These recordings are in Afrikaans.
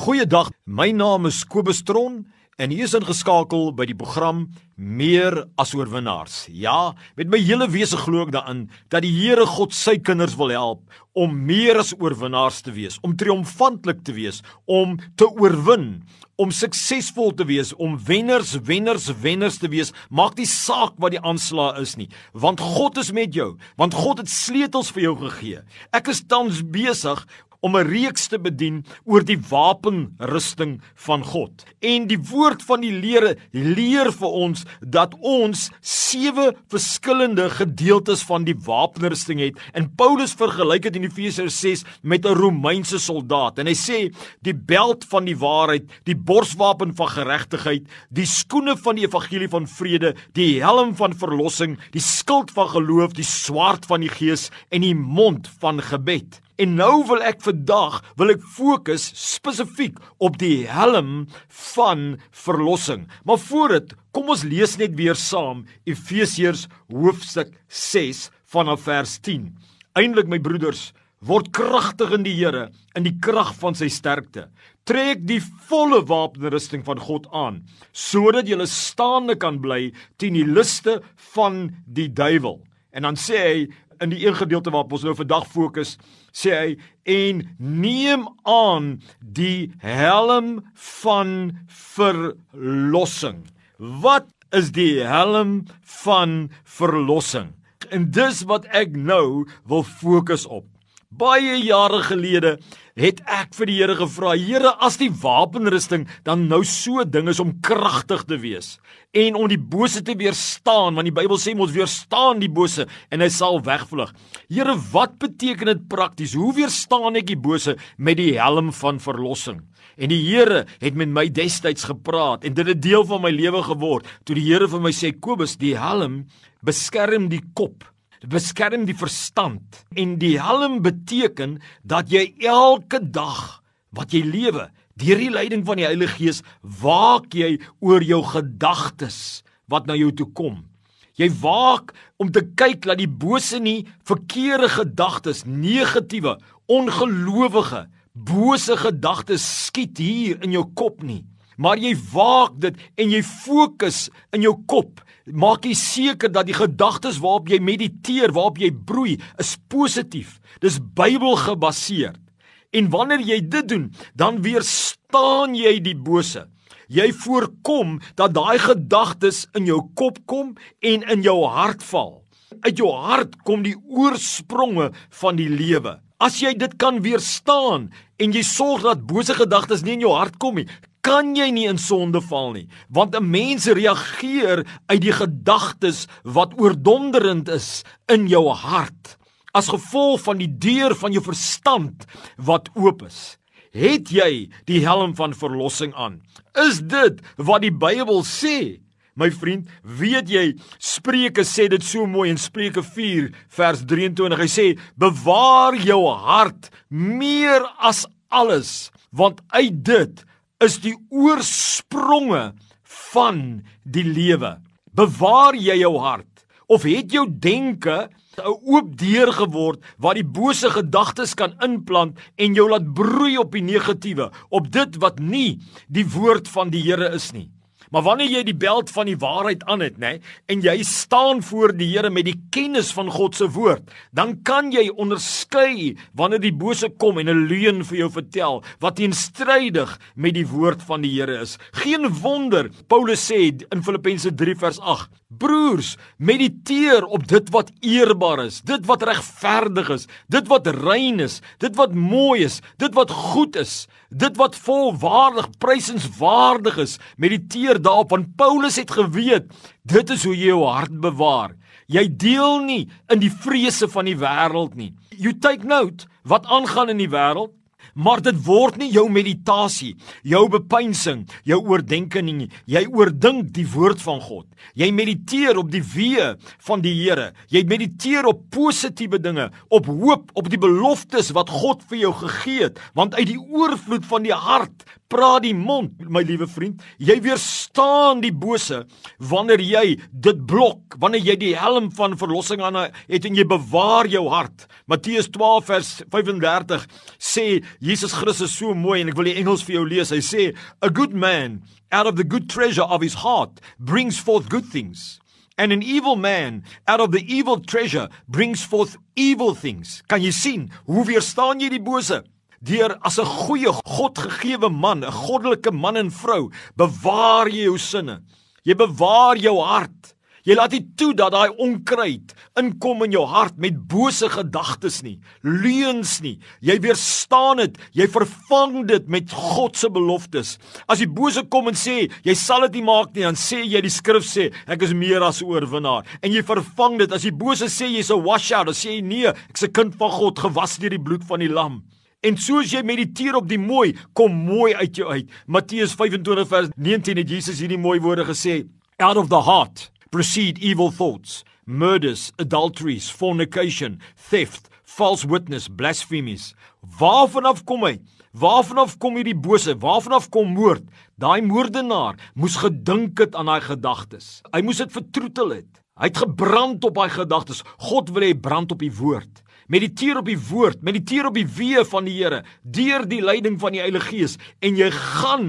Goeiedag, my naam is Kobus Tron en hier is ingeskakel by die program Meer as oorwinnaars. Ja, met my hele wese glo ek daarin dat die Here God sy kinders wil help om meer as oorwinnaars te wees, om triomfantlik te wees, om te oorwin, om suksesvol te wees, om wenners, wenners, wenners te wees. Maak nie saak wat die aanslag is nie, want God is met jou, want God het sleutels vir jou gegee. Ek is tans besig om 'n reeks te bedien oor die wapenrusting van God. En die woord van die Here leer vir ons dat ons sewe verskillende gedeeltes van die wapenrusting het. En Paulus vergelyk dit in Efesiërs 6 met 'n Romeinse soldaat. En hy sê die beld van die waarheid, die borswapen van geregtigheid, die skoene van die evangelie van vrede, die helm van verlossing, die skild van geloof, die swaard van die gees en die mond van gebed. En nou wil ek vandag wil ek fokus spesifiek op die helm van verlossing. Maar voor dit, kom ons lees net weer saam Efesiërs hoofstuk 6 vanaf vers 10. Eindelik my broeders, word kragtig in die Here in die krag van sy sterkte. Trek die volle wapenrusting van God aan sodat jy staande kan bly teen die liste van die duiwel. En dan sê hy in die een gedeelte waarop ons nou vandag fokus, sê hy en neem aan die helm van verlossing. Wat is die helm van verlossing? En dis wat ek nou wil fokus op. Baie jare gelede het ek vir die Here gevra, Here, as die wapenrusting dan nou so ding is om kragtig te wees en om die bose te weerstaan, want die Bybel sê ons weerstaan die bose en hy sal wegvlug. Here, wat beteken dit prakties? Hoe weerstaan ek die bose met die helm van verlossing? En die Here het met my destyds gepraat en dit het deel van my lewe geword. Toe die Here vir my sê, Kobus, die helm beskerm die kop beskerm die verstand. En die helm beteken dat jy elke dag wat jy lewe deur die leiding van die Heilige Gees waak jy oor jou gedagtes wat na jou toe kom. Jy waak om te kyk dat die bose nie verkeerde gedagtes negatiewe ongelowige bose gedagtes skiet hier in jou kop nie. Maar jy waak dit en jy fokus in jou kop maak jy seker dat die gedagtes waarop jy mediteer, waarop jy broei, is positief. Dis Bybelgebaseerd. En wanneer jy dit doen, dan weerstaan jy die bose. Jy voorkom dat daai gedagtes in jou kop kom en in jou hart val. Uit jou hart kom die oorspronge van die lewe. As jy dit kan weerstaan en jy sorg dat bose gedagtes nie in jou hart kom nie, kan jy nie in sonde val nie, want 'n mens reageer uit die gedagtes wat oordonderend is in jou hart as gevolg van die deur van jou verstand wat oop is. Het jy die helm van verlossing aan? Is dit wat die Bybel sê? My vriend, weet jy Spreuke sê dit so mooi in Spreuke 4 vers 23. Hy sê: "Bewaar jou hart meer as alles, want uit dit is die oorspronge van die lewe. Bewaar jy jou hart of het jou denke 'n oop deur geword waar die bose gedagtes kan inplant en jou laat broei op die negatiewe, op dit wat nie die woord van die Here is nie. Maar wanneer jy die beld van die waarheid aan het, nê, en jy staan voor die Here met die kennis van God se woord, dan kan jy onderskei wanneer die bose kom en 'n leuen vir jou vertel wat teenstrydig met die woord van die Here is. Geen wonder Paulus sê in Filippense 3 vers 8: Broers, mediteer op dit wat eerbaar is, dit wat regverdig is, dit wat rein is, dit wat mooi is, dit wat goed is, dit wat volwaardig, prysenswaardig is. Mediteer daarop want Paulus het geweet dit is hoe jy jou hart bewaar. Jy deel nie in die vrese van die wêreld nie. You take note wat aangaan in die wêreld maar dit word nie jou meditasie, jou bepeinsing, jou oordeenking nie. Jy oordink die woord van God. Jy mediteer op die weë van die Here. Jy mediteer op positiewe dinge, op hoop, op die beloftes wat God vir jou gegee het, want uit die oorvloed van die hart praat die mond, my liewe vriend. Jy weerstaan die bose wanneer jy dit blok, wanneer jy die helm van verlossing aan het en jy bewaar jou hart. Matteus 12 vers 35 sê Jesus Christus so mooi en ek wil die Engels vir jou lees. Hy sê, "A good man out of the good treasure of his heart brings forth good things." And an evil man out of the evil treasure brings forth evil things. Kan jy sien hoe weerstaan jy die bose? Deur as 'n goeie Godgegewe man, 'n goddelike man en vrou, bewaar jy jou sinne. Jy bewaar jou hart. Jy laat nie toe dat daai onkruid inkom in jou hart met bose gedagtes nie, leuns nie. Jy weerstaan dit. Jy vervang dit met God se beloftes. As die bose kom en sê jy sal dit nie maak nie, dan sê jy die skrif sê ek is meer as oorwinnaar en jy vervang dit. As die bose sê jy's 'n washout, dan sê jy nee, ek's 'n kind van God gewas deur die bloed van die lam. En soos jy mediteer op die mooi, kom mooi uit jou uit. Matteus 25 vers 19 het Jesus hierdie mooi woorde gesê: Out of the heart proceed evil thoughts, murders, adulteries, fornication, theft, false witness, blasphemies. Waarvan af kom hy? Waarvan af kom hierdie bose? Waarvan af kom moord? Daai moordenaar moes gedink het aan daai gedagtes. Hy moes dit vertroetel het. Hy het gebrand op daai gedagtes. God wil hê brand op die woord. Mediteer op die woord, mediteer op die weë van die Here deur die leiding van die Heilige Gees en jy gaan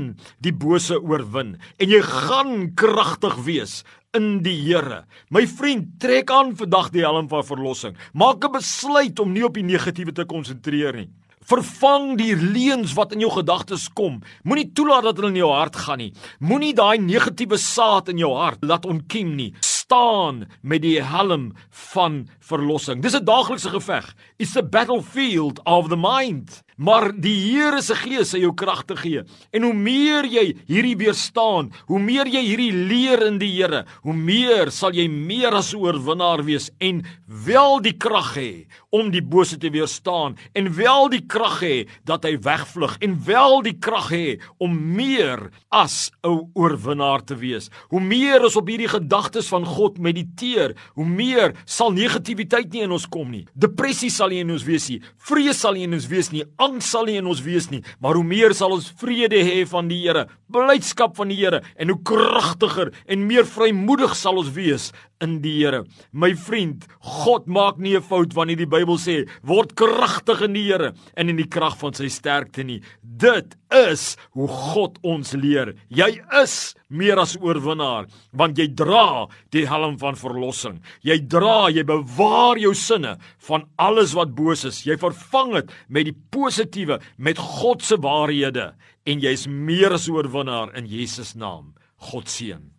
die bose oorwin en jy gaan kragtig wees in die Here. My vriend, trek aan vandag die helm van verlossing. Maak 'n besluit om nie op die negatiewe te konsentreer nie. Vervang die leuns wat in jou gedagtes kom. Moenie toelaat dat hulle in jou hart gaan nie. Moenie daai negatiewe saad in jou hart laat ontkiem nie. Staan met die helm van verlossing. Dis 'n daaglikse geveg. It's a battlefield of the mind. Maar die Here se Gees sal jou krag te gee. En hoe meer jy hierdie weerstaan, hoe meer jy hierdie leer in die Here, hoe meer sal jy meer as 'n oorwinnaar wees en wel die krag hê om die bose te weerstaan en wel die krag hê dat hy wegvlug en wel die krag hê om meer as 'n oorwinnaar te wees. Hoe meer ons op hierdie gedagtes van God mediteer, hoe meer sal negativiteit nie in ons kom nie. Depressie sal nie in ons wees nie. Vrees sal nie in ons wees nie angs sal nie in ons wees nie, maar hoe meer sal ons vrede hê van die Here, blydskap van die Here en hoe kragtiger en meer vrymoedig sal ons wees in die Here. My vriend, God maak nie 'n fout wanneer die Bybel sê word kragtig in die Here en in die krag van sy sterkte nie. Dit is hoe God ons leer. Jy is meer as oorwinnaar want jy dra die helm van verlossing. Jy dra, jy bewaar jou sinne van alles wat boos is. Jy vervang dit met die positiewe, met God se waarhede en jy's meer as oorwinnaar in Jesus naam. God seën